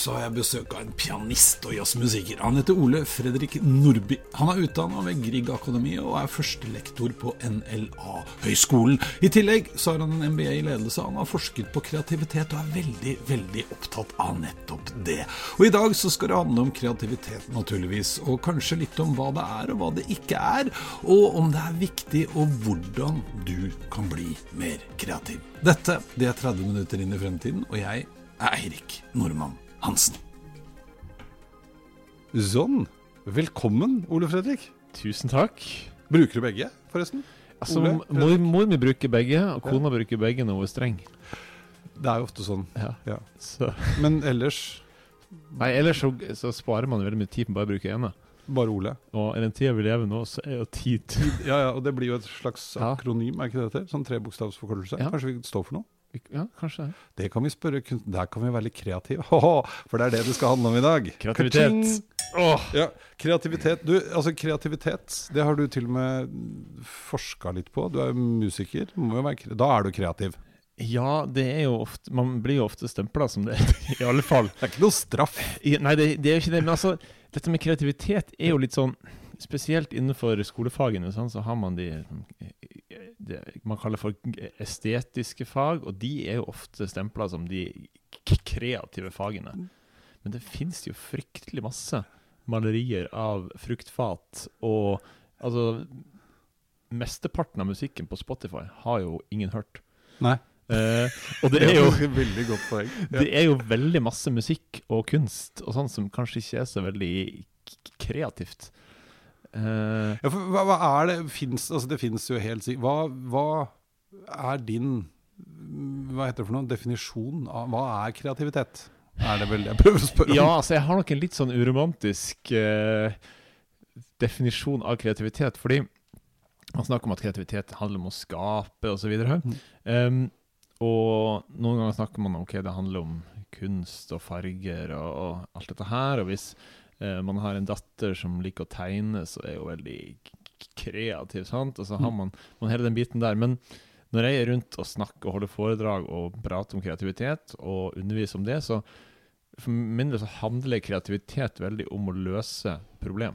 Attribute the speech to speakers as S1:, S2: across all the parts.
S1: Så har jeg besøk av en pianist og jazzmusiker. Han heter Ole Fredrik Nordby. Han er utdanna ved Grieg Akademi og er førstelektor på NLA-høgskolen. I tillegg så har han en MBA i ledelse. Han har forsket på kreativitet og er veldig, veldig opptatt av nettopp det. Og i dag så skal det handle om kreativitet, naturligvis. Og kanskje litt om hva det er og hva det ikke er. Og om det er viktig, og hvordan du kan bli mer kreativ. Dette det er 30 minutter inn i fremtiden, og jeg er Eirik Normann Hansen.
S2: Sånn. Velkommen, Ole Fredrik.
S3: Tusen takk.
S2: Bruker du begge, forresten?
S3: Altså,
S2: Ole,
S3: mor, mor mi bruker begge, og kona bruker begge når hun er streng.
S2: Det er jo ofte sånn.
S3: Ja.
S2: Ja.
S3: Så,
S2: Men ellers
S3: nei, ellers så, så sparer man veldig mye tid på bare å bruke ene.
S2: bare Ole.
S3: Og i den tida vi lever nå, så er jo tid
S2: Ja, ja, og det blir jo et slags akronym, er ikke det det heter? Sånn trebokstavsforkortelse.
S3: Ja.
S2: Kanskje vi står for noe?
S3: Ja, kanskje det.
S2: Det kan vi spørre. Der kan vi være litt kreative. For det er det det skal handle om i dag.
S3: Kreativitet.
S2: Ka-ching! Ja, kreativitet. Du, altså kreativitet, det har du til og med forska litt på. Du er musiker. Må jo være, kre- da er du kreativ.
S3: Ja, det er jo ofte Man blir jo ofte stempla som det, i alle fall.
S2: Det er ikke noe straff.
S3: Nei, det, det er jo ikke det. Men altså, dette med kreativitet er jo litt sånn Spesielt innenfor skolefagene sånn, så har man de det man kaller for estetiske fag, og de er jo ofte stempla som de kreative fagene. Men det fins jo fryktelig masse malerier av fruktfat, og altså Mesteparten av musikken på Spotify har jo ingen hørt.
S2: Nei.
S3: Uh, og det er jo
S2: veldig godt poeng.
S3: Det er jo veldig masse musikk og kunst og sånn som kanskje ikke er så veldig k- kreativt. Eh,
S2: Ja, for hva, hva er det finnes, altså Det finnes jo helt sikkert hva, hva er din Hva heter det for noe? Definisjon av Hva er kreativitet? Er det vel det jeg prøver å spørre om?
S3: ja, altså jeg har nok en litt sånn uromantisk eh, definisjon av kreativitet. Fordi man snakker om at kreativitet handler om å skape osv.
S2: Mm.
S3: Um, og noen ganger snakker man om ok, det handler om kunst og farger og, og alt dette her. Og hvis man har en datter som liker å tegne, så er hun veldig kreativ. sant? Og så har
S2: Mm.
S3: man, man hele den biten der. Men når jeg er rundt og snakker og holder foredrag og prater om kreativitet og underviser om det, så for min del så handler kreativitet veldig om å løse problem.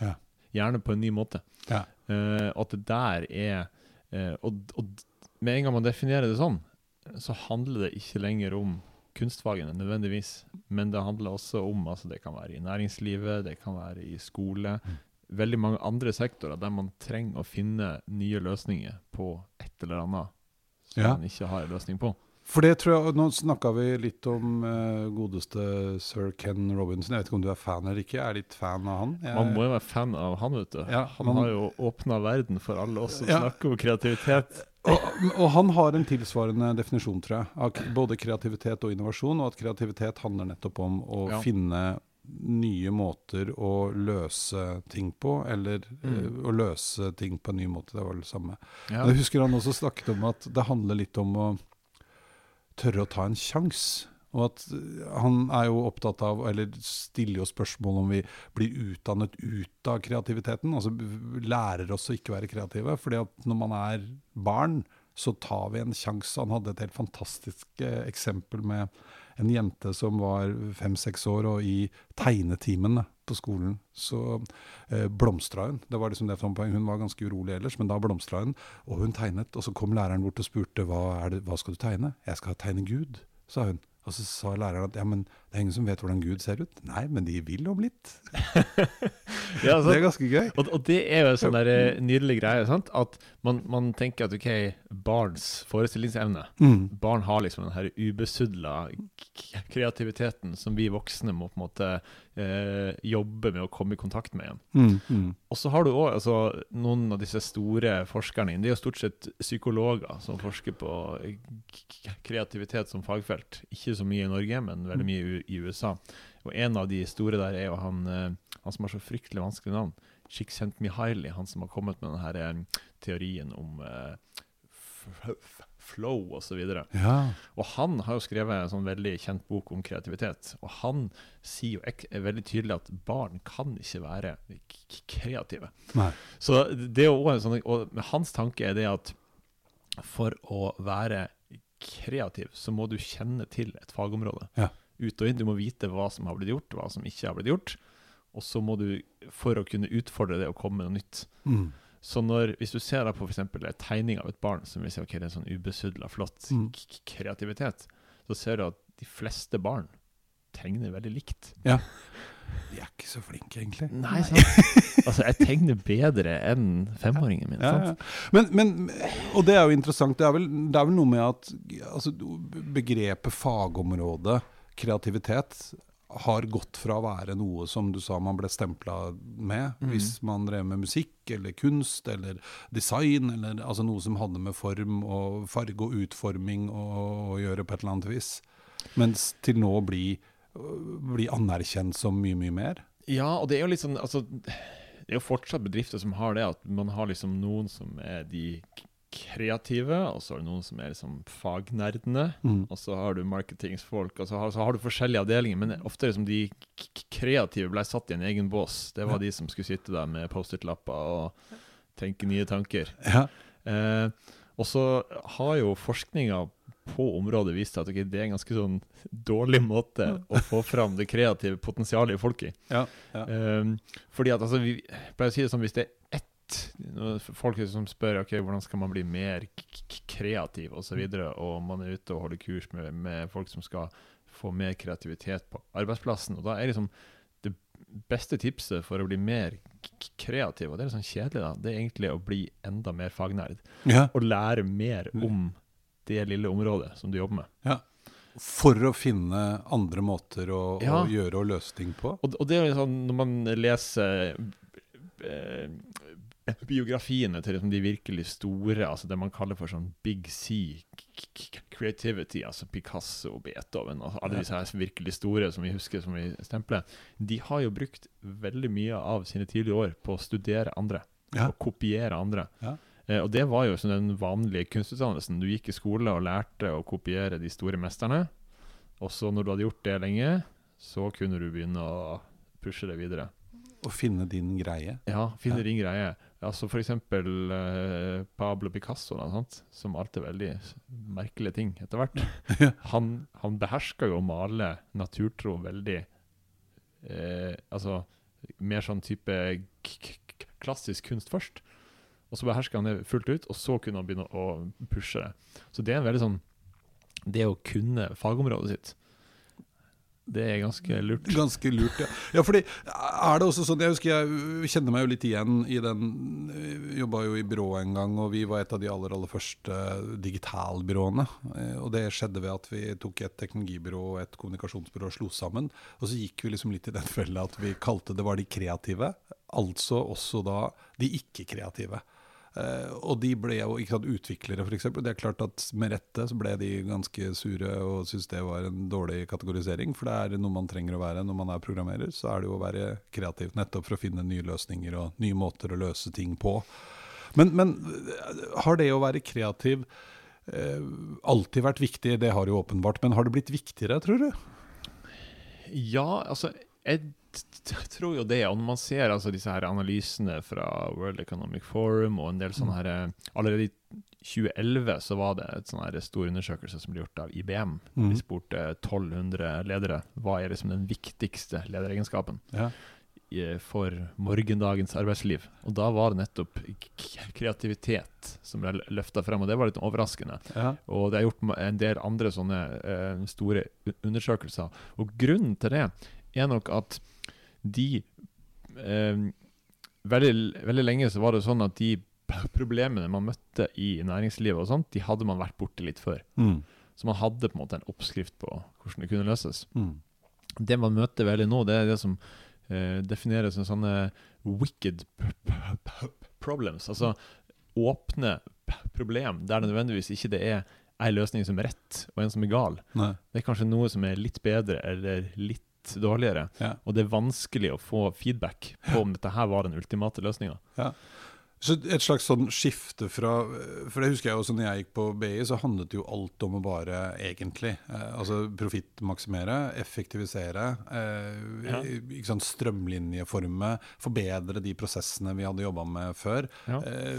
S2: Ja.
S3: Gjerne på en ny måte.
S2: Ja.
S3: Uh, at det der er uh, og, og med en gang man definerer det sånn, så handler det ikke lenger om kunstfagene nødvendigvis, men det handler også om altså Det kan være i næringslivet, det kan være i skole.
S2: Mm.
S3: Veldig mange andre sektorer der man trenger å finne nye løsninger på et eller annet som
S2: Ja.
S3: man ikke har en løsning på.
S2: For det tror jeg, Nå snakka vi litt om uh, godeste sir Ken Robinson. Jeg vet ikke om du er fan eller ikke? Jeg er litt fan av han. Jeg,
S3: Man må jo være fan av han, vet du.
S2: Ja,
S3: han
S2: man-
S3: har jo åpna verden for alle oss som
S2: Ja.
S3: snakker om kreativitet.
S2: og, og han har en tilsvarende definisjon, tror jeg, av både kreativitet og innovasjon. Og at kreativitet handler nettopp om å
S3: Ja.
S2: finne nye måter å løse ting på, eller
S3: mm.
S2: uh, å løse ting på en ny måte. Det var det samme. Jeg husker han også snakket om at det handler litt om å tørre å ta en sjanse. Og at eh, han er jo opptatt av, eller stiller jo spørsmål om vi blir utdannet ut av kreativiteten. Altså lærer oss å ikke være kreative. fordi at når man er barn, så tar vi en sjanse. Han hadde et helt fantastisk eh, eksempel med en jente som var fem-seks år, og i tegnetimene på skolen så eh, blomstra hun. Det var liksom det som poeng. Hun var ganske urolig ellers, men da blomstra hun. Og hun tegnet, og så kom læreren bort og spurte hva, det, hva skal du tegne. Jeg skal tegne Gud, sa hun. Og så sa læreren at ja, men det er ingen som vet hvordan Gud ser ut. Nei, men de vil om litt.
S3: Ja,
S2: Det er ganske gøy.
S3: Og, og det er jo en sånn der eh, nydelig greie. sant? At man, man tenker at ok, barns forestillingsevne
S2: Mm.
S3: Barn har liksom den her ubesudla kreativiteten som vi voksne må på en måte eh, jobbe med å komme i kontakt med igjen.
S2: Mm. Mm.
S3: Og så har du òg altså, noen av disse store forskerne Det er jo stort sett psykologer som forsker på k- kreativitet som fagfelt. Ikke så mye i Norge, men veldig mye i, i USA. Og en av de store der er jo han, eh, han som har så fryktelig vanskelig navn. Csikszentmihalyi, han som har kommet med denne eh, teorien om uh, flow osv.
S2: Ja.
S3: Og han har jo skrevet en sånn veldig kjent bok om kreativitet. Og han sier jo er veldig tydelig at barn kan ikke være kreative.
S2: Nei.
S3: Så det er også en sånn, og hans tanke er det at for å være kreativ, så må du kjenne til et fagområde.
S2: Ja.
S3: Ut og inn. Du må vite hva som har blitt gjort, hva som ikke har blitt gjort. Og så må du, for å kunne utfordre det og komme med noe nytt
S2: Mm.
S3: Så når, hvis du ser da på eksempel en tegning av et barn som vil si ok, det er en sånn ubesudla, flott
S2: Mm.
S3: kreativitet, så ser du at de fleste barn tegner veldig likt.
S2: De er ikke så flinke, egentlig.
S3: Nei, sant? altså, jeg tegner bedre enn femåringen min.
S2: Ja,
S3: ja,
S2: ja. Men, men, og det er jo interessant. Det er vel, det er vel noe med at altså, begrepet fagområde, kreativitet, har gått fra å være noe som du sa man ble stempla med,
S3: mm.
S2: hvis man drev med musikk eller kunst eller design, eller altså noe som hadde med form og farge og utforming å, å gjøre på et eller annet vis. Mens til nå bli, bli anerkjent som mye, mye mer.
S3: Ja, og det er jo litt sånn altså, Det er jo fortsatt bedrifter som har det, at man har liksom noen som er de kreative, og så er det noen som er liksom fagnerdene.
S2: Mm.
S3: Og så har du marketingsfolk, og så har, så har du forskjellige avdelinger. Men ofte liksom som de kreative ble satt i en egen bås. Det var
S2: Ja.
S3: de som skulle sitte der med Post-It-lapper og tenke nye tanker.
S2: Ja.
S3: Eh, og så har jo forskninga på området vist at okay, det er en ganske sånn dårlig måte å få fram det kreative potensialet i folk i.
S2: Ja, ja.
S3: Um, fordi at altså, vi pleier å si det sånn, hvis det er ett Folk som spør ok, hvordan skal man bli mer kreativ osv., og, så videre, og man er ute og holder kurs med, med folk som skal få mer kreativitet på arbeidsplassen. og da er liksom det beste tipset for å bli mer kreativ, og det er litt sånn kjedelig, da, det er egentlig å bli enda mer fagnerd.
S2: ja.
S3: Og lære mer om det lille området som du jobber med.
S2: For å finne andre måter å,
S3: Ja.
S2: å gjøre og løse ting på.
S3: Og, og det er jo sånn, når man leser eh, biografiene til liksom de virkelig store, altså det man kaller for sånn big C creativity, altså Picasso, og Beethoven og alle disse her virkelig store som vi husker som vi stempler, de har jo brukt veldig mye av sine tidlige år på å studere andre
S2: Ja.
S3: og kopiere andre.
S2: Ja.
S3: Eh, og det var jo sånn den vanlige kunstutdannelsen. Du gikk i skole og lærte å kopiere de store mesterne. Og så når du hadde gjort det lenge, så kunne du begynne å pushe det videre.
S2: Å finne din greie.
S3: Ja, finne
S2: Ja.
S3: din greie. Altså for eksempel eh, Pablo Picasso, da, som alltid veldig merkelige ting etter hvert. Han, han beherska jo å male naturtro veldig eh, Altså mer sånn type klassisk kunst først. Og så beherska han det fullt ut, og så kunne han begynne å pushe det. Så det er en veldig sånn Det å kunne fagområdet sitt, det er ganske lurt.
S2: Ganske lurt, ja. ja. fordi er det også sånn, Jeg husker jeg kjenner meg jo litt igjen i den jobba jo i byrå en gang, og vi var et av de aller aller første digitalbyråene. Eh, Og det skjedde ved at vi tok et teknologibyrå og et kommunikasjonsbyrå og slo sammen. Og så gikk vi liksom litt i den fella at vi kalte det var de kreative, altså også da de ikke-kreative. Eh, og de ble jo ikke sant, utviklere, f.eks. Det er klart at med rette så ble de ganske sure og syntes det var en dårlig kategorisering. For det er noe man trenger å være når man er programmerer. Så er det jo å være kreativ nettopp for å finne nye løsninger og nye måter å løse ting på. Men, men eh, har det å være kreativ eh, alltid vært viktig? Det har jo åpenbart. Men har det blitt viktigere, tror du?
S3: Ja, altså Jeg tror jo det. Og når man ser altså, disse her analysene fra World Economic Forum og en del sånne her eh, Allerede i 2011 så var det et sånn stor undersøkelse som ble gjort av IBM.
S2: Mm.
S3: De spurte 1200 ledere hva er liksom den viktigste lederegenskapen
S2: Ja.
S3: for morgendagens arbeidsliv. Og da var det nettopp kreativitet som ble løfta frem, og det var litt overraskende.
S2: Ja.
S3: Og det er gjort en del andre sånne uh, store undersøkelser. Og grunnen til det er nok at de eh, veldig, veldig lenge så var det sånn at de problemene man møtte i næringslivet og sånt, de hadde man vært borti litt før.
S2: Mm.
S3: Så man hadde på en måte en oppskrift på hvordan det kunne løses.
S2: Mm.
S3: Det man møter veldig nå, det er det som eh, defineres som sånne wicked problems. Altså åpne problem der det nødvendigvis ikke det er ei løsning som er rett, og en som er gal.
S2: Nei.
S3: Det er kanskje noe som er litt bedre eller litt dårligere.
S2: Ja.
S3: Og det er vanskelig å få feedback på om dette her var den ultimate løsninga.
S2: Så et slags sånn skifte fra For det husker jeg også når jeg gikk på BI, så handlet det jo alt om å bare egentlig eh, Altså profittmaksimere, effektivisere, eh,
S3: Ja.
S2: ikke sant, strømlinjeforme, forbedre de prosessene vi hadde jobba med før.
S3: Ja.
S2: Eh,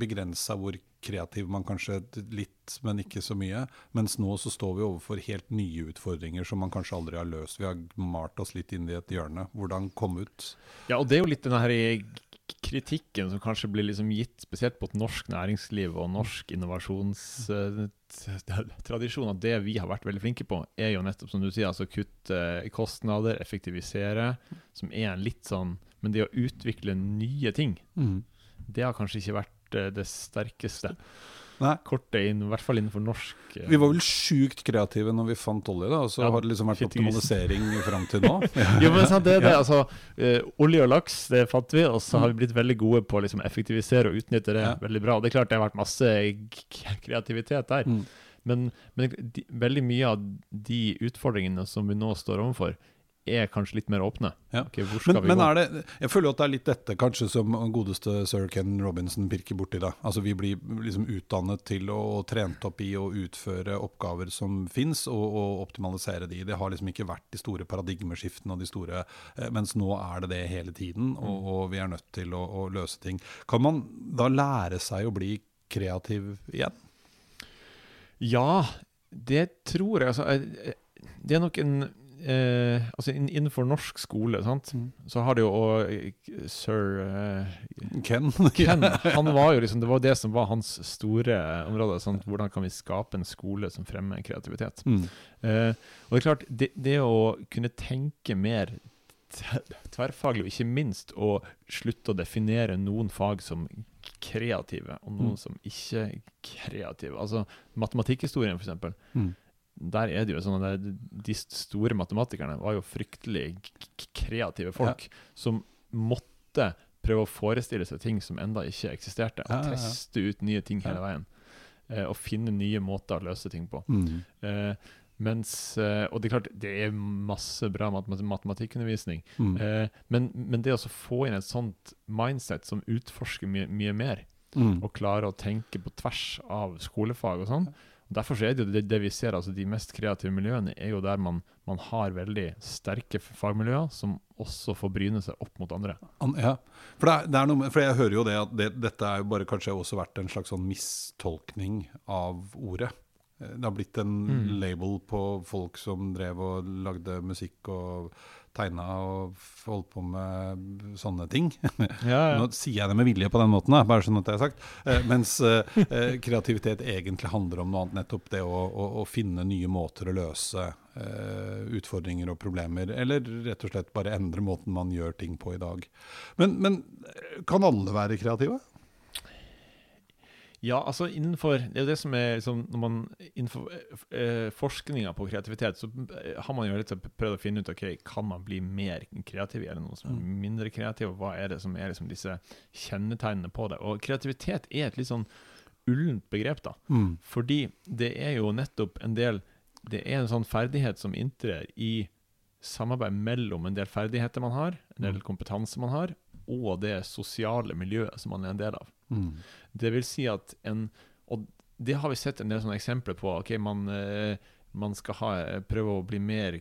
S2: begrensa hvor kreativ man kanskje litt, men ikke så mye. Mens nå så står vi overfor helt nye utfordringer som man kanskje aldri har løst. Vi har malt oss litt inn i et hjørne. Hvordan komme ut?
S3: Ja, og det er jo litt denne her kritikken som kanskje blir liksom gitt spesielt på et norsk næringsliv og norsk innovasjonstradisjon, at det vi har vært veldig flinke på, er jo nettopp som du sier, altså kutte kostnader, effektivisere, som er en litt sånn Men det å utvikle nye ting, det har kanskje ikke vært eh, det sterkeste
S2: Nei.
S3: kortet, inn, i hvert fall innenfor norsk eh,
S2: Vi var vel sjukt kreative når vi fant olje, da, og så
S3: Ja,
S2: har det liksom vært optimalisering fram til nå.
S3: Jo, men sant, det det. Altså, uh, olje og laks det fant vi, og så har vi blitt veldig gode på å liksom, effektivisere og utnytte det
S2: Ja.
S3: veldig bra. Og det er klart det har vært masse kreativitet der.
S2: Mm.
S3: Men, men de, veldig mye av de utfordringene som vi nå står overfor, er kanskje litt mer åpne.
S2: Ja.
S3: Okay, hvor skal
S2: Men,
S3: vi
S2: men
S3: gå?
S2: det, jeg føler at det er litt dette kanskje som godeste sir Ken Robinson pirker borti. da. Altså Vi blir liksom utdannet til å og trent opp i å utføre oppgaver som fins, og, og optimalisere de. Det har liksom ikke vært de store paradigmeskiftene, og de store, eh, mens nå er det det hele tiden. Og, og vi er nødt til å, å løse ting. Kan man da lære seg å bli kreativ igjen?
S3: Ja, det tror jeg. Altså, eh, det er nok en eh, altså Innenfor norsk skole sant?
S2: Mm.
S3: så har det jo og eh, sir eh,
S2: Ken?
S3: Ken, han var jo liksom, det var det som var hans store område. Sant? Hvordan kan vi skape en skole som fremmer kreativitet?
S2: Mm.
S3: Eh, og det er klart, det, det å kunne tenke mer tverrfaglig, og ikke minst å slutte å definere noen fag som kreative, og noen
S2: Mm.
S3: som ikke kreative. Altså matematikkhistorien, eksempel.
S2: Mm.
S3: Der er det jo sånn at de store matematikerne var jo fryktelig kreative folk som måtte prøve å forestille seg ting som enda ikke eksisterte, og
S2: Ja, ja, ja.
S3: teste ut nye ting hele veien. Eh, og finne nye måter å løse ting på.
S2: Mm.
S3: Eh, mens, eh, og det er klart, det er masse bra matema- matematikkundervisning.
S2: Mm.
S3: Eh, men, men det å få inn et sånt mindset som utforsker mye, mye mer,
S2: Mm.
S3: og klarer å tenke på tvers av skolefag og sånn. Derfor er det jo det, det vi ser, altså de mest kreative miljøene er jo der man, man har veldig sterke fagmiljøer som også får bryne seg opp mot andre.
S2: Ja, for, det er, det er noe for jeg hører jo det at det, dette er jo bare kanskje også vært en slags sånn mistolkning av ordet. Eh, Det har blitt en
S3: Mm.
S2: label på folk som drev og lagde musikk og tegna og holdt på med sånne ting.
S3: Ja,
S2: Nå sier jeg det med vilje på den måten, da, bare sånn at det er sagt. Eh, mens eh, eh, kreativitet egentlig handler om noe annet, nettopp det å, å, å finne nye måter å løse eh, utfordringer og problemer, eller rett og slett bare endre måten man gjør ting på i dag. Men, men eh, kan alle være kreative?
S3: Ja, altså innenfor Det er jo det som er liksom, Når man innenfor eh, forskninga på kreativitet, så eh, har man jo litt prøvd å finne ut ok, kan man bli mer kreativ, eller noen som er mindre kreativ, og hva er det som er liksom disse kjennetegnene på det. Og kreativitet er et litt sånn ullent begrep, da.
S2: Mm.
S3: Fordi det er jo nettopp en del Det er en sånn ferdighet som inntrer i samarbeid mellom en del ferdigheter man har, en del kompetanse man har, og det sosiale miljøet som man er en del av.
S2: Mm.
S3: Det vil si at en Og det har vi sett en del sånne eksempler på. ok, Man, eh, man skal ha, prøve å bli mer,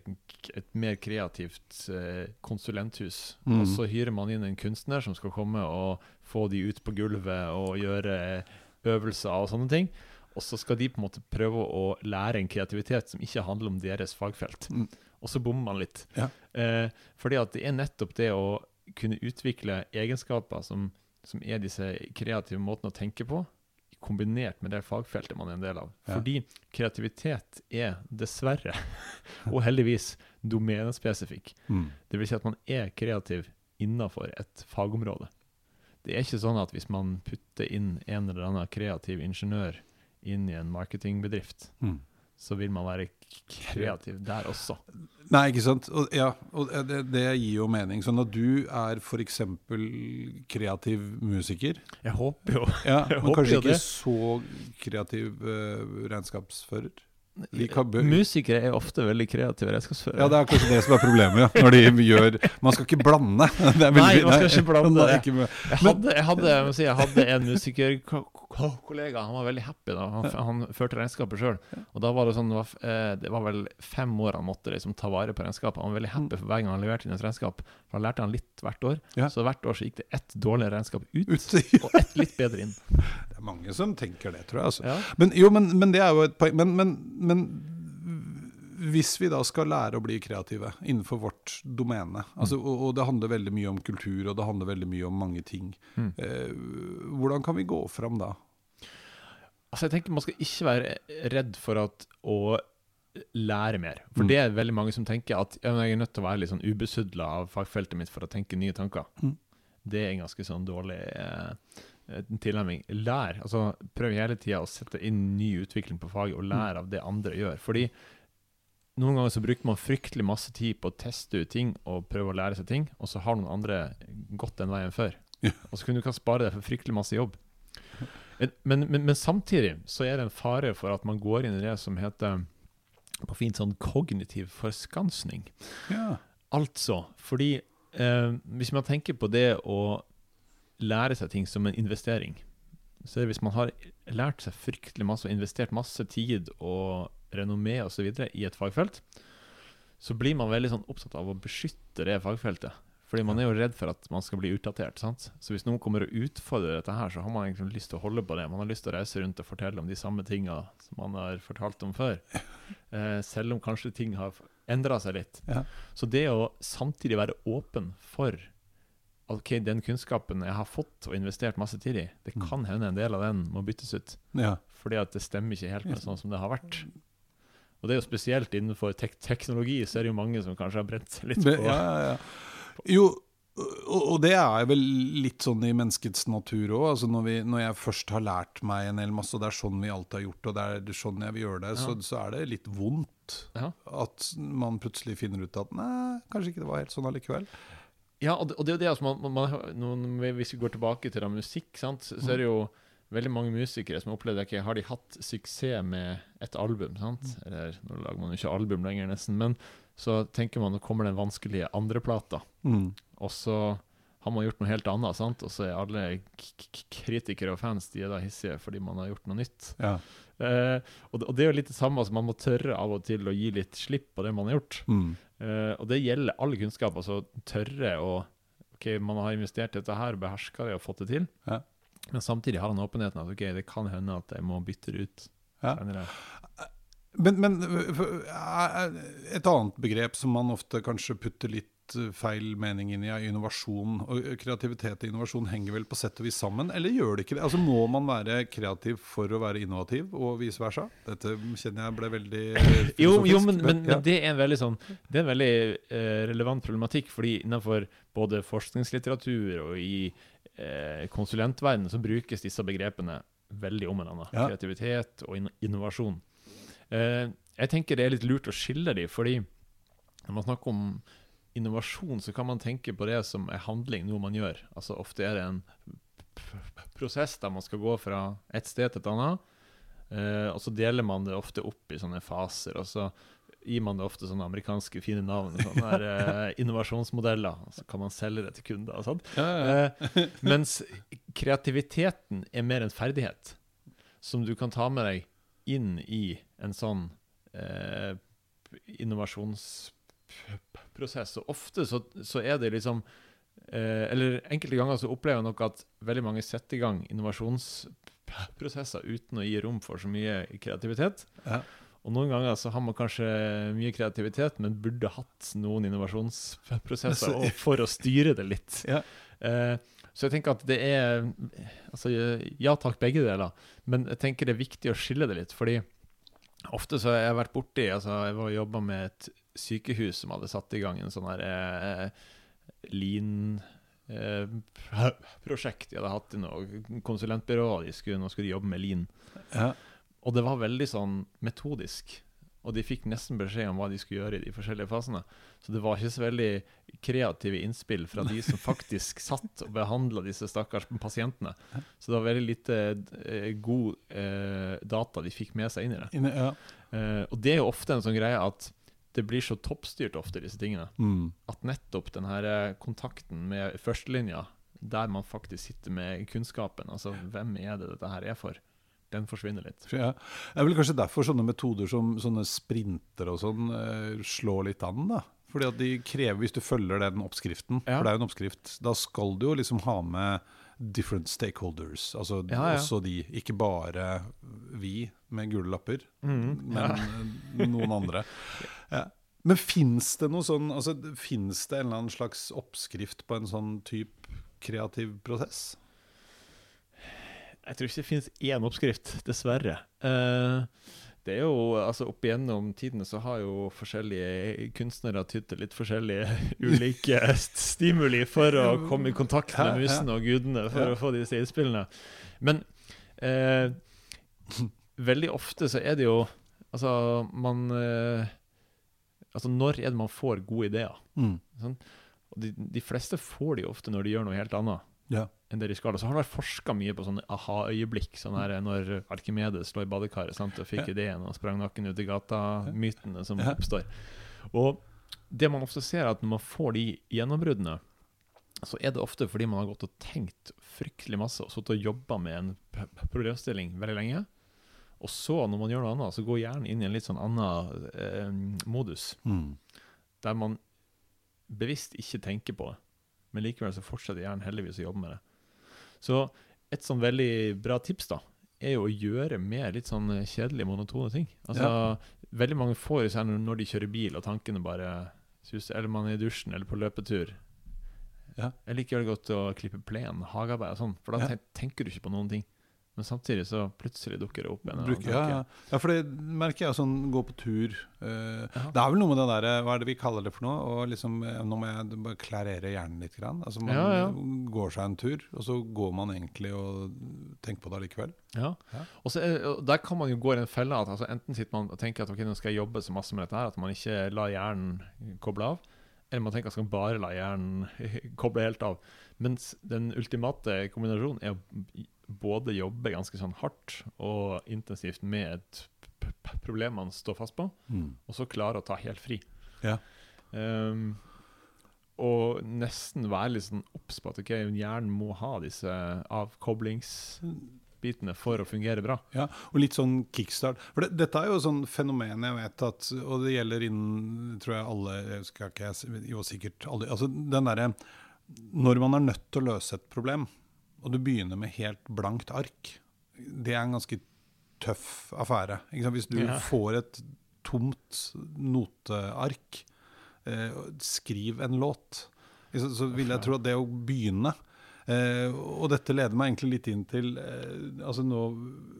S3: et mer kreativt eh, konsulenthus.
S2: Mm.
S3: Og så hyrer man inn en kunstner som skal komme og få de ut på gulvet og gjøre øvelser og sånne ting. Og så skal de på en måte prøve å lære en kreativitet som ikke handler om deres fagfelt.
S2: Mm.
S3: Og så bommer man litt.
S2: Ja.
S3: Eh, fordi at det er nettopp det å kunne utvikle egenskaper som, som er disse kreative måtene å tenke på, kombinert med det fagfeltet man er en del av.
S2: Ja.
S3: Fordi kreativitet er dessverre, og heldigvis, domenespesifikk.
S2: Mm.
S3: Det vil si at man er kreativ innenfor et fagområde. Det er ikke sånn at hvis man putter inn en eller annen kreativ ingeniør inn i en marketingbedrift,
S2: Mm.
S3: Så vil man være kreativ der også.
S2: Nei, ikke sant. Og, ja, og det, det gir jo mening. Så når du er f.eks. kreativ musiker,
S3: Jeg håper jo
S2: ja,
S3: Jeg
S2: men
S3: håper
S2: kanskje ikke
S3: det.
S2: så kreativ uh, regnskapsfører? Vi
S3: Musikere er ofte veldig kreative redskapsførere.
S2: Ja, det er kanskje det som er problemet, ja. Når de gjør Man skal ikke blande. Det er
S3: Nei, man skal ikke blande
S2: er ikke
S3: Jeg hadde, jeg, hadde, jeg, si, jeg hadde en musikerkollega, han var veldig happy da. Han, han førte regnskapet sjøl. Og da var det sånn, det var, eh, det var vel fem år han måtte liksom ta vare på regnskapet. Han var veldig happy for hver gang han leverte inn et regnskap. For da lærte han litt hvert år.
S2: Ja.
S3: Så hvert år så gikk det ett dårlig regnskap ut,
S2: Ute.
S3: og ett litt bedre inn.
S2: Det er mange som tenker det, tror jeg. Altså.
S3: Ja.
S2: Men, jo, men, men det er jo et poeng. Men, men, men hvis vi da skal lære å bli kreative innenfor vårt domene, altså, og, og det handler veldig mye om kultur, og det handler veldig mye om mange ting,
S3: Mm.
S2: eh, hvordan kan vi gå fram da?
S3: Altså jeg tenker Man skal ikke være redd for at å lære mer. For
S2: Mm.
S3: det er veldig mange som tenker at ja, jeg er nødt til å være litt sånn ubesudla av fagfeltet mitt for å tenke nye tanker.
S2: Mm.
S3: Det er en ganske sånn dårlig eh, tilnærming. Lær. altså Prøv hele tida å sette inn ny utvikling på faget, og lære av det andre gjør. Fordi noen ganger så bruker man fryktelig masse tid på å teste ut ting og prøve å lære seg ting, og så har noen andre gått den veien før.
S2: Ja.
S3: Og så kunne du kan spare deg for fryktelig masse jobb. Men, men, men samtidig så er det en fare for at man går inn i det som heter på fint sånn kognitiv forskansning.
S2: Ja.
S3: Altså, fordi eh, hvis man tenker på det å lære seg ting som en investering, så er det hvis man har lært seg fryktelig masse og investert masse tid og renommé osv. i et fagfelt, så blir man veldig sånn opptatt av å beskytte det fagfeltet. Fordi man er jo redd for at man skal bli utdatert. sant? Så hvis noen kommer og utfordrer dette her, så har man egentlig lyst til å holde på det. Man har lyst til å reise rundt og fortelle om de samme tinga som man har fortalt om før. Eh, selv om kanskje ting har endra seg litt.
S2: Ja.
S3: Så det å samtidig være åpen for at ok, den kunnskapen jeg har fått og investert masse tid i, det
S2: Mm.
S3: kan hende en del av den må byttes ut.
S2: ja.
S3: Fordi at det stemmer ikke helt med sånn som det har vært. Og det er jo spesielt innenfor tek teknologi, så er det jo mange som kanskje har brent seg litt på
S2: ja, ja, ja. Jo, og, det er vel litt sånn i menneskets natur òg. Altså når, når jeg først har lært meg en hel masse, og det er sånn vi alltid har gjort, og det er sånn jeg vil gjøre det, så,
S3: Ja.
S2: så er det litt vondt
S3: Ja.
S2: at man plutselig finner ut at nei, kanskje ikke det var helt sånn allikevel.
S3: Ja, og det, og det er jo det altså, man, man, man, Hvis vi går tilbake til da musikk, sant, så, så er det jo veldig mange musikere som opplevde ok, Har de hatt suksess med et album? sant? Eller nå lager man jo ikke album lenger, nesten. Men så tenker man nå kommer den vanskelige andreplata,
S2: Mm.
S3: og så har man gjort noe helt annet. sant? Og så er alle kritikere og fans de er da hissige fordi man har gjort noe nytt.
S2: Ja.
S3: Eh, og, det, og det er jo litt det samme, altså man må tørre av og til å gi litt slipp på det man har gjort.
S2: Mm.
S3: Eh, og det gjelder all kunnskap. Altså tørre å Ok, man har investert i dette her, beherska det og fått det til.
S2: Ja.
S3: Men samtidig har han åpenheten at ok, det kan hende at jeg må bytte det ut.
S2: Ja.
S3: senere.
S2: Men, men er- et annet begrep som man ofte kanskje putter litt eh, feil mening inn i, er innovasjon. Og kreativitet og innovasjon henger vel på sett og vis sammen, eller gjør det ikke det? Altså Må man være kreativ for å være innovativ, og vice versa? Dette kjenner jeg ble veldig eh,
S3: Jo, jo men, men,
S2: ja.
S3: men det er en veldig sånn Det er en veldig eh, relevant problematikk, fordi innenfor både forskningslitteratur og i eh, konsulentverdenen så brukes disse begrepene veldig om hverandre.
S2: Ja.
S3: Kreativitet og in innovasjon. Eh, jeg tenker det er litt lurt å skille de, fordi når man snakker om innovasjon, så kan man tenke på det som er handling, noe man gjør. Altså Ofte er det en prosess der man skal gå fra et sted til et annet. Eh, og så deler man det ofte opp i sånne faser, og så gir man det ofte sånne amerikanske fine navn. Sånne der, eh, innovasjonsmodeller. Og så kan man selge det til kunder. og sånt.
S2: Ja, ja.
S3: Eh, mens kreativiteten er mer en ferdighet som du kan ta med deg inn i en sånn eh, innovasjonsprosess. Og ofte så, så er det liksom eh, Eller enkelte ganger så opplever jeg nok at veldig mange setter i gang innovasjonsprosesser uten å gi rom for så mye kreativitet.
S2: Ja.
S3: Og noen ganger så har man kanskje mye kreativitet, men burde hatt noen innovasjonsprosesser for å styre det litt.
S2: Ja.
S3: Eh, så jeg tenker at det er altså, Ja takk, begge deler. Men jeg tenker det er viktig å skille det litt. Fordi ofte så har jeg vært borti altså Jeg var jobba med et sykehus som hadde satt i gang en sånn her eh, lean eh, prosjekt. De hadde hatt i noe konsulentbyrå, de skulle, nå skulle de jobbe med lean.
S2: Ja.
S3: Og det var veldig sånn metodisk. Og de fikk nesten beskjed om hva de skulle gjøre i de forskjellige fasene. Så det var ikke så veldig kreative innspill fra de som faktisk satt og behandla disse stakkars pasientene. Så det var veldig lite eh, god eh, data de fikk med seg inn i det.
S2: Inne, ja.
S3: Eh, og det er jo ofte en sånn greie at det blir så toppstyrt ofte, disse tingene.
S2: Mm.
S3: At nettopp den her eh, kontakten med førstelinja, der man faktisk sitter med kunnskapen, altså hvem er det dette her er for, den forsvinner litt.
S2: Ja. Det er vel kanskje derfor sånne metoder som sånne sprinter og sånn eh, slår litt an. da. Fordi at de krever, Hvis du følger den oppskriften,
S3: Ja.
S2: for det er jo en oppskrift, da skal du jo liksom ha med different stakeholders. Altså
S3: Ja, ja.
S2: også de, ikke bare vi med gule lapper,
S3: mm,
S2: men noen andre. Ja. Men fins det noe sånn, altså finnes det en eller annen slags oppskrift på en sånn type kreativ prosess?
S3: Jeg tror ikke det finnes én oppskrift, dessverre. Eh, det er jo, altså Opp igjennom tidene så har jo forskjellige kunstnere tydd til litt forskjellige ulike stimuli for å komme i kontakt med musene og gudene for å få disse innspillene. Men eh, veldig ofte så er det jo Altså, man eh, Altså, når er det man får gode ideer?
S2: Mm.
S3: Og de, de fleste får de ofte når de gjør noe helt annet
S2: Ja.
S3: Enn det de skal. Og så har han vært forska mye på sånne aha-øyeblikk, sånn her når Arkimedes lå i badekaret sant, og fikk ideen og sprang nakken ut i gata-mytene som oppstår. Og det man ofte ser, er at når man får de gjennombruddene, så er det ofte fordi man har gått og tenkt fryktelig masse og sittet og jobba med en problemstilling veldig lenge. Og så, når man gjør noe annet, så går hjernen inn i en litt sånn annen eh, modus
S2: Mm.
S3: der man bevisst ikke tenker på det, men likevel så fortsetter hjernen heldigvis å jobbe med det. Så et sånn veldig bra tips da, er jo å gjøre mer litt sånn kjedelige, monotone ting. Altså, Veldig mange får i seg når de kjører bil, og tankene bare suser, eller man er i dusjen eller på løpetur.
S2: Ja.
S3: Jeg liker godt å klippe plen, hagearbeid og sånn, for da
S2: Ja.
S3: tenker du ikke på noen ting. Men samtidig så plutselig dukker det opp en
S2: Bruker, ja, ja. for det merker jeg sånn gå på tur.
S3: uh,
S2: Det er vel noe med det derre Hva er det vi kaller det for noe? Og liksom, eh, Nå må jeg bare klarere hjernen litt. Grann. Altså Man
S3: Ja, ja.
S2: går seg en tur, og så går man egentlig og tenker på det allikevel.
S3: Ja.
S2: Ja.
S3: Og så er, og Der kan man jo gå i den fella at altså, enten sitter man og tenker at ok, nå skal jeg jobbe så masse med dette her, at man ikke lar hjernen koble av. Eller man tenker at man bare la hjernen koble helt av. Mens den ultimate kombinasjonen er å både jobbe ganske sånn hardt og intensivt med et problem man står fast på, og så klare å ta helt fri.
S2: Ja.
S3: Um, og nesten være litt sånn obs på at ok, hjernen må ha disse avkoblingsbitene for å fungere bra.
S2: Ja, og litt sånn kickstart. For det, dette er jo sånn fenomen jeg vet at Og det gjelder innen tror jeg alle jeg skal ikke Jo, sikkert alle Altså den derre Når man er nødt til å løse et problem, og du begynner med helt blankt ark, det er en ganske tøff affære. Ikke sant? Hvis du
S3: Ja.
S2: får et tomt noteark, eh, skriv en låt. Så. Så vil jeg tro at det å begynne Eh, og dette leder meg egentlig litt inn til eh, altså nå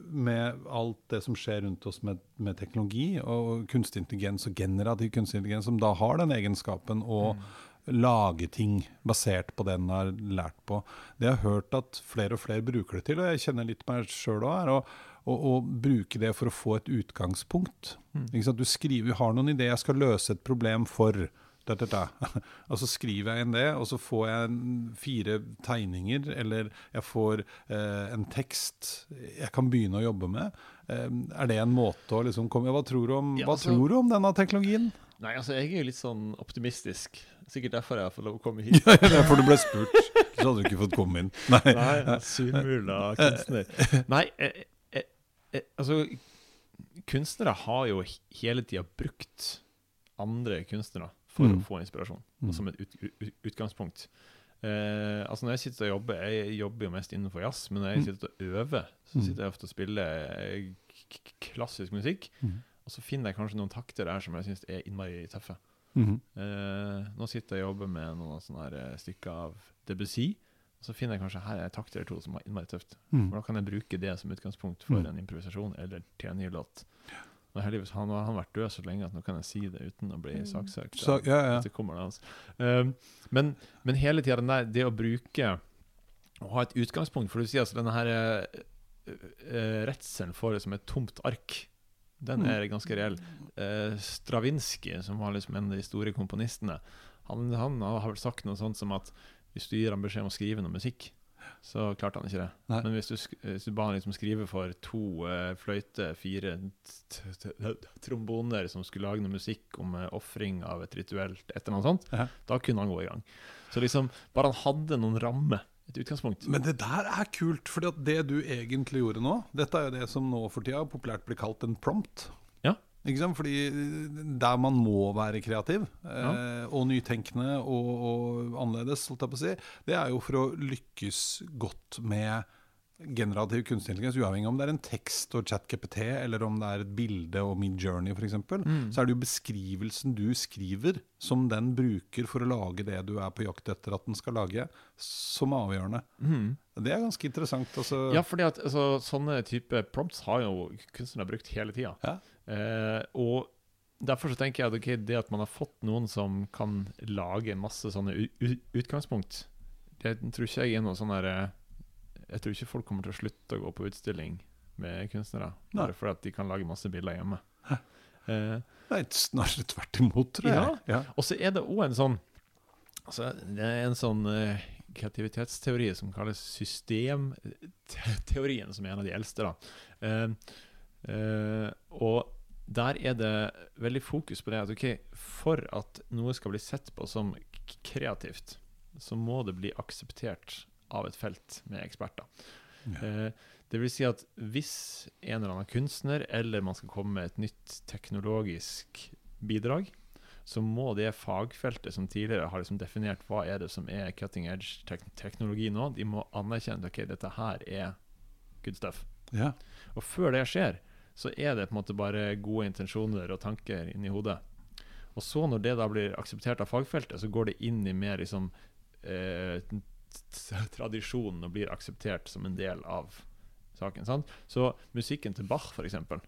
S2: Med alt det som skjer rundt oss med, med teknologi og kunstig intelligens og generativ kunstig intelligens, som da har den egenskapen å lage ting basert på det den har lært på. Det jeg har hørt at flere og flere bruker det til, og jeg kjenner litt meg sjøl òg, er å, å, å bruke det for å få et utgangspunkt. Sant? Du skriver, har noen ideer, jeg skal løse et problem for da, da, da. Og så skriver jeg inn det, og så får jeg fire tegninger, eller jeg får eh, en tekst jeg kan begynne å jobbe med. Eh, er det en måte å liksom komme Hva tror du om,
S3: Ja, altså-
S2: tror du om denne teknologien?
S3: Nei, altså jeg er jo litt sånn optimistisk. Sikkert derfor jeg har fått lov å komme hit.
S2: Ja, det er for du ble spurt, så hadde du ikke fått komme inn. Nei.
S3: Nei, surmula kunstner. Nei, eh, eh, eh, altså Kunstnere har jo hele tida brukt andre kunstnere for
S2: Mm.
S3: å få inspirasjon,
S2: Mm.
S3: som et ut, ut, utgangspunkt. Eh, altså Når jeg sitter og jobber Jeg jobber jo mest innenfor jazz, men når jeg
S2: Mm.
S3: sitter og øver, så
S2: Mm.
S3: sitter jeg ofte og spiller eh, klassisk musikk.
S2: Mm.
S3: Og så finner jeg kanskje noen takter der som jeg syns er innmari tøffe. Eh, nå sitter jeg og jobber med noen sånne her eh, stykker av Debussy. Og så finner jeg kanskje her er en takt eller to som er innmari tøft.
S2: Mm.
S3: Da kan jeg bruke det som utgangspunkt for
S2: Mm.
S3: en improvisasjon eller til en ny låt. Og heldigvis han, har han vært død så lenge at nå kan jeg si det uten å bli saksøkt.
S2: Så, ja, ja.
S3: Det altså. Um, men, men hele tida det å bruke Å ha et utgangspunkt For du sier altså denne her uh, uh, redselen for det som et tomt ark Den
S2: Mm.
S3: er ganske reell. Eh, Stravinskij, som var liksom en av de store komponistene, han, han har vel sagt noe sånt som at hvis du gir ham beskjed om å skrive noe musikk, så klarte han ikke det.
S2: Nei.
S3: Men hvis du, hvis du ba han liksom skrive for to eh, fløyter, fire tromboner som skulle lage noe musikk om uh, ofring av et rituelt et eller annet sånt,
S2: Ja.
S3: da kunne han gå i gang. Så liksom, bare han hadde noen rammer, et utgangspunkt.
S2: Men det der er kult, for det du egentlig gjorde nå Dette er jo det som nå for tida populært blir kalt en prompt.
S3: Ja.
S2: Ikke sant? Fordi der man må være kreativ eh, og nytenkende og, og annerledes, holdt jeg på å si, det er jo for å lykkes godt med generativ kunstig intelligens, uavhengig om det er en tekst og ChatGPT, eller om det er et bilde og Midjourney f.eks.,
S3: Mm.
S2: så er det jo beskrivelsen du skriver, som den bruker for å lage det du er på jakt etter at den skal lage, som er avgjørende.
S3: Mm.
S2: Det er ganske interessant. Altså.
S3: Ja, fordi at altså, sånne type prompts har jo kunstnere brukt hele tida.
S2: Ja.
S3: Eh, og derfor så tenker jeg at okay, det at man har fått noen som kan lage masse sånne utgangspunkt, det tror ikke jeg er noe sånn der eh, Jeg tror ikke folk kommer til å slutte å gå på utstilling med kunstnere
S2: Nei.
S3: bare fordi at de kan lage masse bilder hjemme. Eh,
S2: Nei, snarere tvert imot, tror jeg. Ja.
S3: og så er det òg en sånn Altså, det er en sånn eh, kreativitetsteori som kalles systemteorien, som er en av de eldste. da. Eh, eh, og der er det veldig fokus på det at ok, for at noe skal bli sett på som kreativt, så må det bli akseptert av et felt med eksperter.
S2: Ja.
S3: Eh, det vil si at hvis en eller annen kunstner, eller man skal komme med et nytt teknologisk bidrag, så må det fagfeltet som tidligere har liksom definert hva er det som er cutting edge tek teknologi nå, de må anerkjenne at okay, dette her er good stuff.
S2: Ja.
S3: Og før det skjer, så er det på en måte bare gode intensjoner og tanker inni hodet. Og så når det da blir akseptert av fagfeltet, så går det inn i mer liksom eh, tradisjonen og blir akseptert som en del av saken. Sant? Så musikken til Bach, eksempel,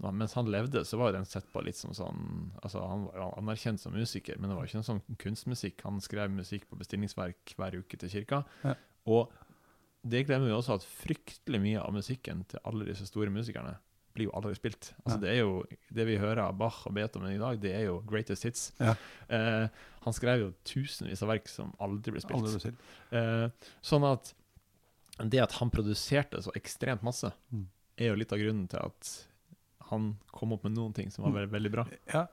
S3: mens han levde, så var den sett på litt som sånn Altså, han var anerkjent som musiker, men det var ikke en sånn kunstmusikk. Han skrev musikk på bestillingsverk hver uke til kirka.
S2: Ja.
S3: Og det glemmer vi også at fryktelig mye av musikken til alle disse store musikerne blir jo aldri spilt. Altså
S2: Ja.
S3: Det er jo det vi hører av Bach og Beethoven i dag, det er jo greatest hits.
S2: Ja.
S3: Eh, han skrev jo tusenvis av verk som aldri ble spilt.
S2: Aldri blir spilt.
S3: Eh, sånn at det at han produserte så ekstremt masse,
S2: Mm.
S3: er jo litt av grunnen til at han kom opp med noen ting som var veldig, veldig bra.
S2: Ja.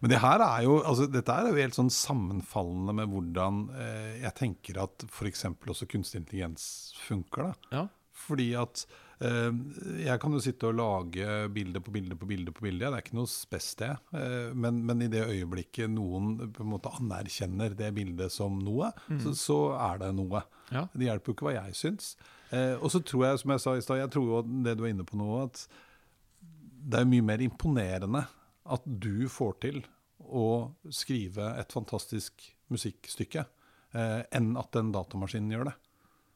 S2: Men det her er jo, altså, dette er jo helt sånn sammenfallende med hvordan eh, jeg tenker at f.eks. også kunstig intelligens funker. da.
S3: Ja.
S2: Fordi at jeg kan jo sitte og lage bilde på bilde på bilde på bilde. Det er ikke noe spes, det. Eh, men, men i det øyeblikket noen på en måte anerkjenner det bildet som noe, så, så er det noe.
S3: Ja.
S2: Det hjelper jo ikke hva jeg syns. Eh, og så tror jeg, som jeg sa i stad, jeg tror jo det du er inne på nå, at det er mye mer imponerende at du får til å skrive et fantastisk musikkstykke, eh, enn at den datamaskinen gjør det.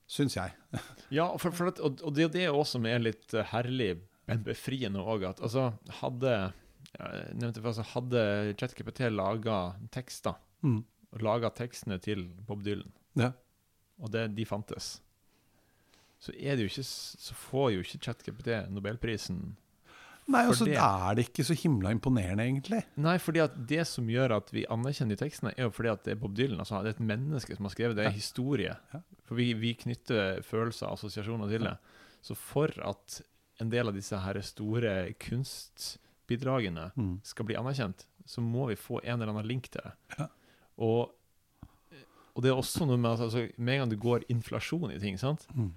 S2: Syns jeg.
S3: Ja, for, for at, og, og det er det også som er litt eh, herlig, men befriende òg. At altså, hadde jeg nevnte først, så hadde ChatGPT laga tekster,
S2: Mm.
S3: laga tekstene til Bob Dylan,
S2: Ja.
S3: og det, de fantes, så, er det jo ikke, så får jo ikke ChatGPT Nobelprisen.
S2: Nei, altså,
S3: det-
S2: er det ikke så himla imponerende, egentlig.
S3: Nei, fordi at det som gjør at vi anerkjenner de tekstene, er jo fordi at det er Bob Dylan. Altså, det er et menneske som har skrevet det, det er historie.
S2: Ja.
S3: For vi, vi knytter følelser og assosiasjoner til det. Så for at en del av disse her store kunstbidragene
S2: Mm.
S3: skal bli anerkjent, så må vi få en eller annen link til det.
S2: Ja.
S3: Og, og det er også noe med at altså, med en gang det går inflasjon i ting, sant?
S2: Mm.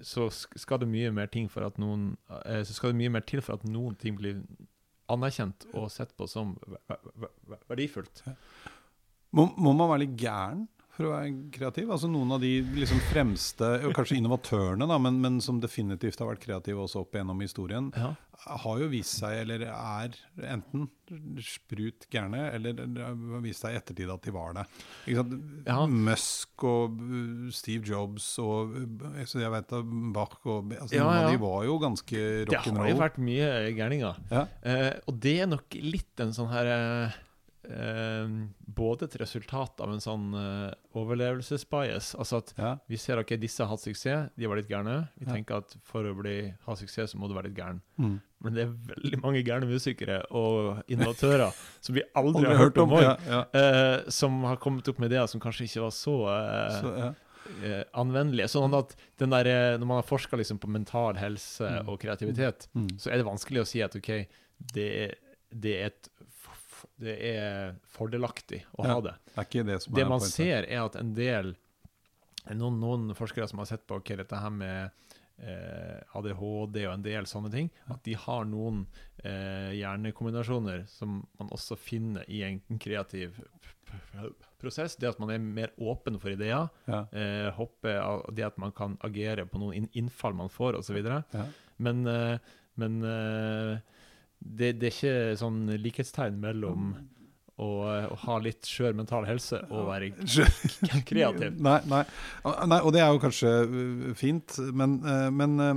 S3: Så skal det mye mer ting for at noen eh, Så skal det mye mer til for at noen ting blir anerkjent og sett på som ver- ver- ver- verdifullt.
S2: Må, må man være litt gæren for å være kreativ? Altså Noen av de liksom fremste, kanskje innovatørene, da, men, men som definitivt har vært kreative også opp gjennom historien,
S3: Ja.
S2: har jo vist seg, eller er enten sprut gærne, eller har vist seg i ettertid at de var det.
S3: Ja.
S2: Musk og uh, Steve Jobs og uh, jeg vet Bach og altså,
S3: Ja,
S2: Noen av de var jo ganske rock'n'roll.
S3: Det har jo vært mye gærninger.
S2: Ja.
S3: Eh, og det er nok litt en sånn her eh, eh, Både et resultat av en sånn eh, overlevelsesbias. Altså at
S2: Ja.
S3: vi ser ok, disse har hatt suksess, de var litt gærne. Vi
S2: Ja.
S3: tenker at for å bli, ha suksess, så må du være litt gæren.
S2: Mm.
S3: men det er veldig mange gærne musikere og innovatører som vi aldri har hørt om,
S2: ja, ja.
S3: eh, som har kommet opp med ideer som kanskje ikke var så, eh,
S2: Så,
S3: eh, anvendelige. Sånn at den der, eh, Når man har forska liksom på mental helse
S2: Mm.
S3: og kreativitet,
S2: Mm.
S3: så er det vanskelig å si at OK, det er, det er, et, det er fordelaktig å
S2: Ja.
S3: ha det.
S2: Det er ikke det som
S3: Det
S2: er
S3: man
S2: poenget.
S3: ser, er at en del Noen, noen forskere som har sett på okay, dette her med eh, ADHD og en del sånne ting, at de har noen eh, hjernekombinasjoner som man også finner i en kreativ prosess. Det at man er mer åpen for ideer,
S2: Ja.
S3: eh, hoppe av det at man kan agere på noen innfall man får, osv.
S2: Ja.
S3: Men, eh, men eh, det, det er ikke sånn likhetstegn mellom å, å ha litt skjør mental helse og være kreativ.
S2: Nei, nei. nei, og det er jo kanskje uh, fint, men, uh, men uh,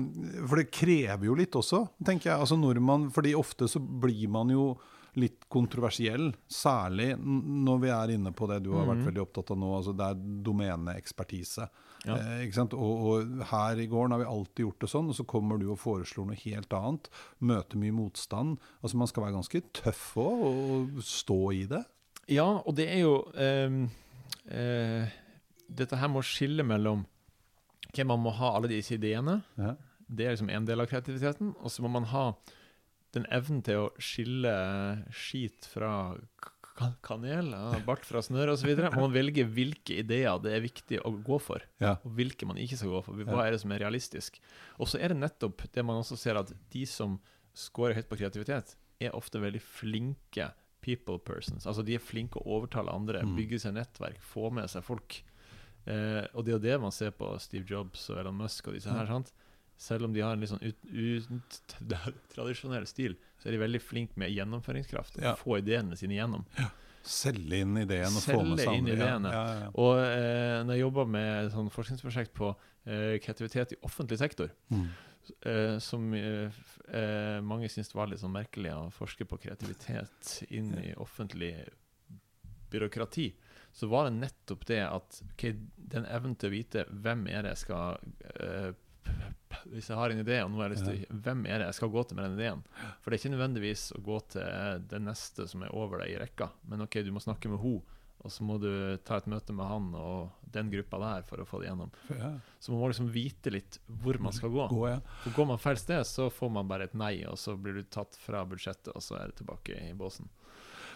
S2: For det krever jo litt også, tenker jeg. Altså når man, fordi ofte så blir man jo litt kontroversiell, særlig når vi er inne på det du har vært
S3: Mhm.
S2: veldig opptatt av nå. altså Det er domeneekspertise.
S3: Ja.
S2: Eh. Og, og her i gården har vi alltid gjort det sånn, og så kommer du og foreslår noe helt annet. Møter mye motstand. Altså Man skal være ganske tøff òg, og stå i det.
S3: Ja, og det er jo eh, eh, Dette her må skille mellom hvem man må ha alle disse ideene.
S2: Ja.
S3: Det er liksom en del av kreativiteten. Og så må man ha den evnen til å skille skit fra kanel, bart fra snøre osv. Man må velge hvilke ideer det er viktig å gå for,
S2: Ja.
S3: og hvilke man ikke skal gå for. Hva er det som er realistisk? Og så er det nettopp det man også ser at de som scorer høyt på kreativitet, er ofte veldig flinke people persons. Altså de er flinke å overtale andre,
S2: Mm.
S3: bygge seg nettverk, få med seg folk. Eh, og det er jo det man ser på Steve Jobs og Elon Musk og disse her. sant? Selv om de har en litt sånn ut, ut, stil, så er de veldig flinke med gjennomføringskraft.
S2: Ja.
S3: Få ideene sine gjennom.
S2: Selge inn ideen og få med
S3: Selge
S2: seg andre.
S3: ideene.
S2: Ja, ja, ja.
S3: Og eh, når jeg jobba med et sånn forskningsprosjekt på eh, kreativitet i offentlig sektor,
S2: Mm.
S3: eh, som eh, eh, mange syntes var litt sånn merkelig å forske på kreativitet inn i offentlig byråkrati, så var det nettopp det at okay, den evnen til å vite hvem er det jeg skal eh, Hvis jeg har en idé, og nå har jeg lyst til hvem er det jeg skal gå til med den ideen? For det er ikke nødvendigvis å gå til den neste som er over deg i rekka, men ok, du må snakke med henne. Og så må du ta et møte med han og den gruppa der for å få det gjennom.
S2: Ja.
S3: Så man må liksom vite litt hvor man skal gå.
S2: Gå, ja.
S3: For Går man feil sted, så får man bare et nei, og så blir du tatt fra budsjettet, og så er du tilbake i båsen.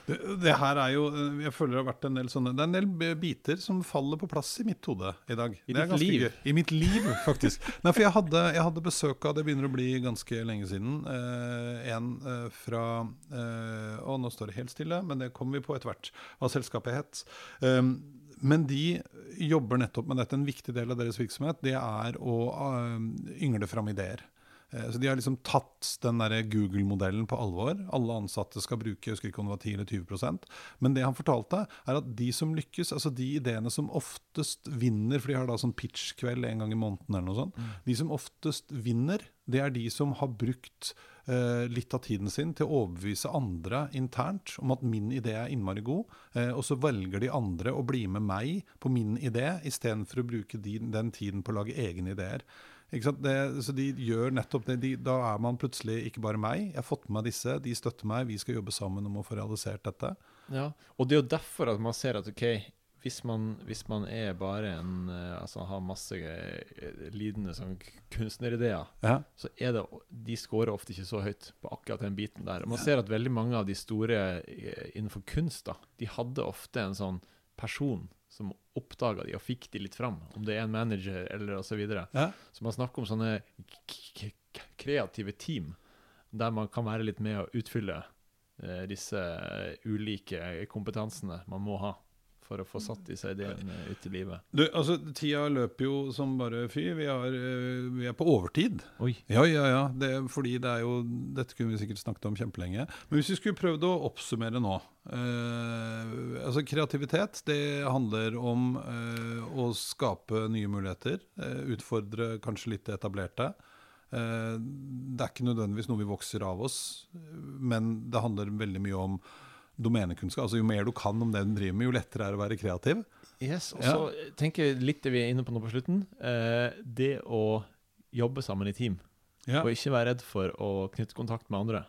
S2: Det, det her er jo Jeg føler det har vært en del sånne Det er en del biter som faller på plass i mitt hode i dag.
S3: I ditt liv?
S2: gøy. I mitt liv, faktisk. Nei, for jeg hadde, jeg hadde besøk av Det begynner å bli ganske lenge siden. Eh, en eh, fra eh, Å, nå står det helt stille, men det kommer vi på etter hvert. Hva selskapet het. Um, men de jobber nettopp med dette. En viktig del av deres virksomhet det er å uh, yngle fram ideer. Eh, Så De har liksom tatt den der Google-modellen på alvor. Alle ansatte skal bruke jeg husker ikke om det var 10 eller 20% Men det han fortalte, er at de som lykkes, altså de ideene som oftest vinner, for de har da sånn pitch-kveld en gang i måneden eller noe sånt, de som oftest vinner, det er de som har brukt eh, litt av tiden sin til å overbevise andre internt om at min idé er innmari god, eh, og så velger de andre å bli med meg på min idé, istedenfor å bruke de, den tiden på å lage egne ideer. Ikke? Det, så de gjør nettopp det. De, da er man plutselig ikke bare meg. Jeg har fått med meg disse, de støtter meg, vi skal jobbe sammen om å få realisert dette.
S3: Ja, og det er jo derfor at man ser at ok, hvis man, hvis man er bare en eh, Altså har masse eh, lidende sånn kunstnerideer,
S2: Ja.
S3: så er det De scorer ofte ikke så høyt på akkurat den biten der. Og man ser at veldig mange av de store eh, innenfor kunst, da, de hadde ofte en sånn person som oppdaga de og fikk de litt fram, om det er en manager eller osv. Så, videre.
S2: Ja.
S3: så man snakker om sånne kreative team, der man kan være litt med å utfylle eh, disse ulike kompetansene man må ha for å få satt disse ideene ut i livet.
S2: Du, altså, tida løper jo som bare fy. Vi, har, eh, vi er på overtid.
S3: Oi.
S2: Ja, ja, ja. Det, fordi det er jo Dette kunne vi sikkert snakket om kjempelenge. Men hvis vi skulle prøvd å oppsummere nå eh, Altså Kreativitet det handler om eh, å skape nye muligheter. eh, utfordre kanskje litt det etablerte. Eh, det er ikke nødvendigvis noe vi vokser av oss, men det handler veldig mye om domenekunnskap. Altså Jo mer du kan om det du driver med, jo lettere er det å være kreativ.
S3: Yes, og så tenker jeg litt det vi er inne på nå på slutten. Eh, det å jobbe sammen i team.
S2: Ja.
S3: Og ikke være redd for å knytte kontakt med andre.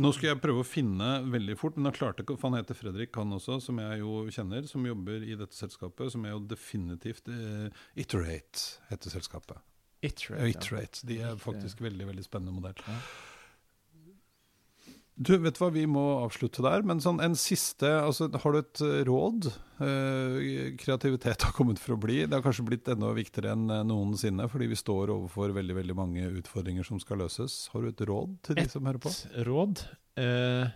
S2: Nå skal jeg prøve å finne veldig fort, men jeg klarte ikke, han heter Fredrik, han også, som jeg jo kjenner, som jobber i dette selskapet, som er jo definitivt eh, Iterate, heter selskapet.
S3: Iterate.
S2: Ja,
S3: ja.
S2: Iterate. De er faktisk veldig veldig spennende modell. Du, vet du hva, Vi må avslutte der, men sånn en siste altså, Har du et eh, råd? Eh, kreativitet har kommet for å bli. Det har kanskje blitt enda viktigere enn eh, noensinne, fordi vi står overfor veldig veldig mange utfordringer som skal løses. Har du et råd til de
S3: Et
S2: som hører på?
S3: Et råd eh,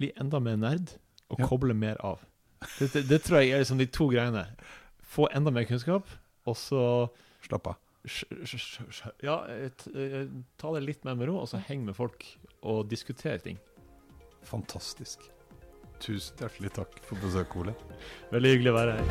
S3: bli enda mer nerd og
S2: Ja.
S3: koble mer av. Det, det, det tror jeg er liksom de to greiene. Få enda mer kunnskap, og så
S2: Slapp av.
S3: Ja, ta det litt mer med ro, og så heng med folk og diskuter ting
S2: fantastisk. Tusen hjertelig takk for besøket, Ole.
S3: Veldig hyggelig å være her.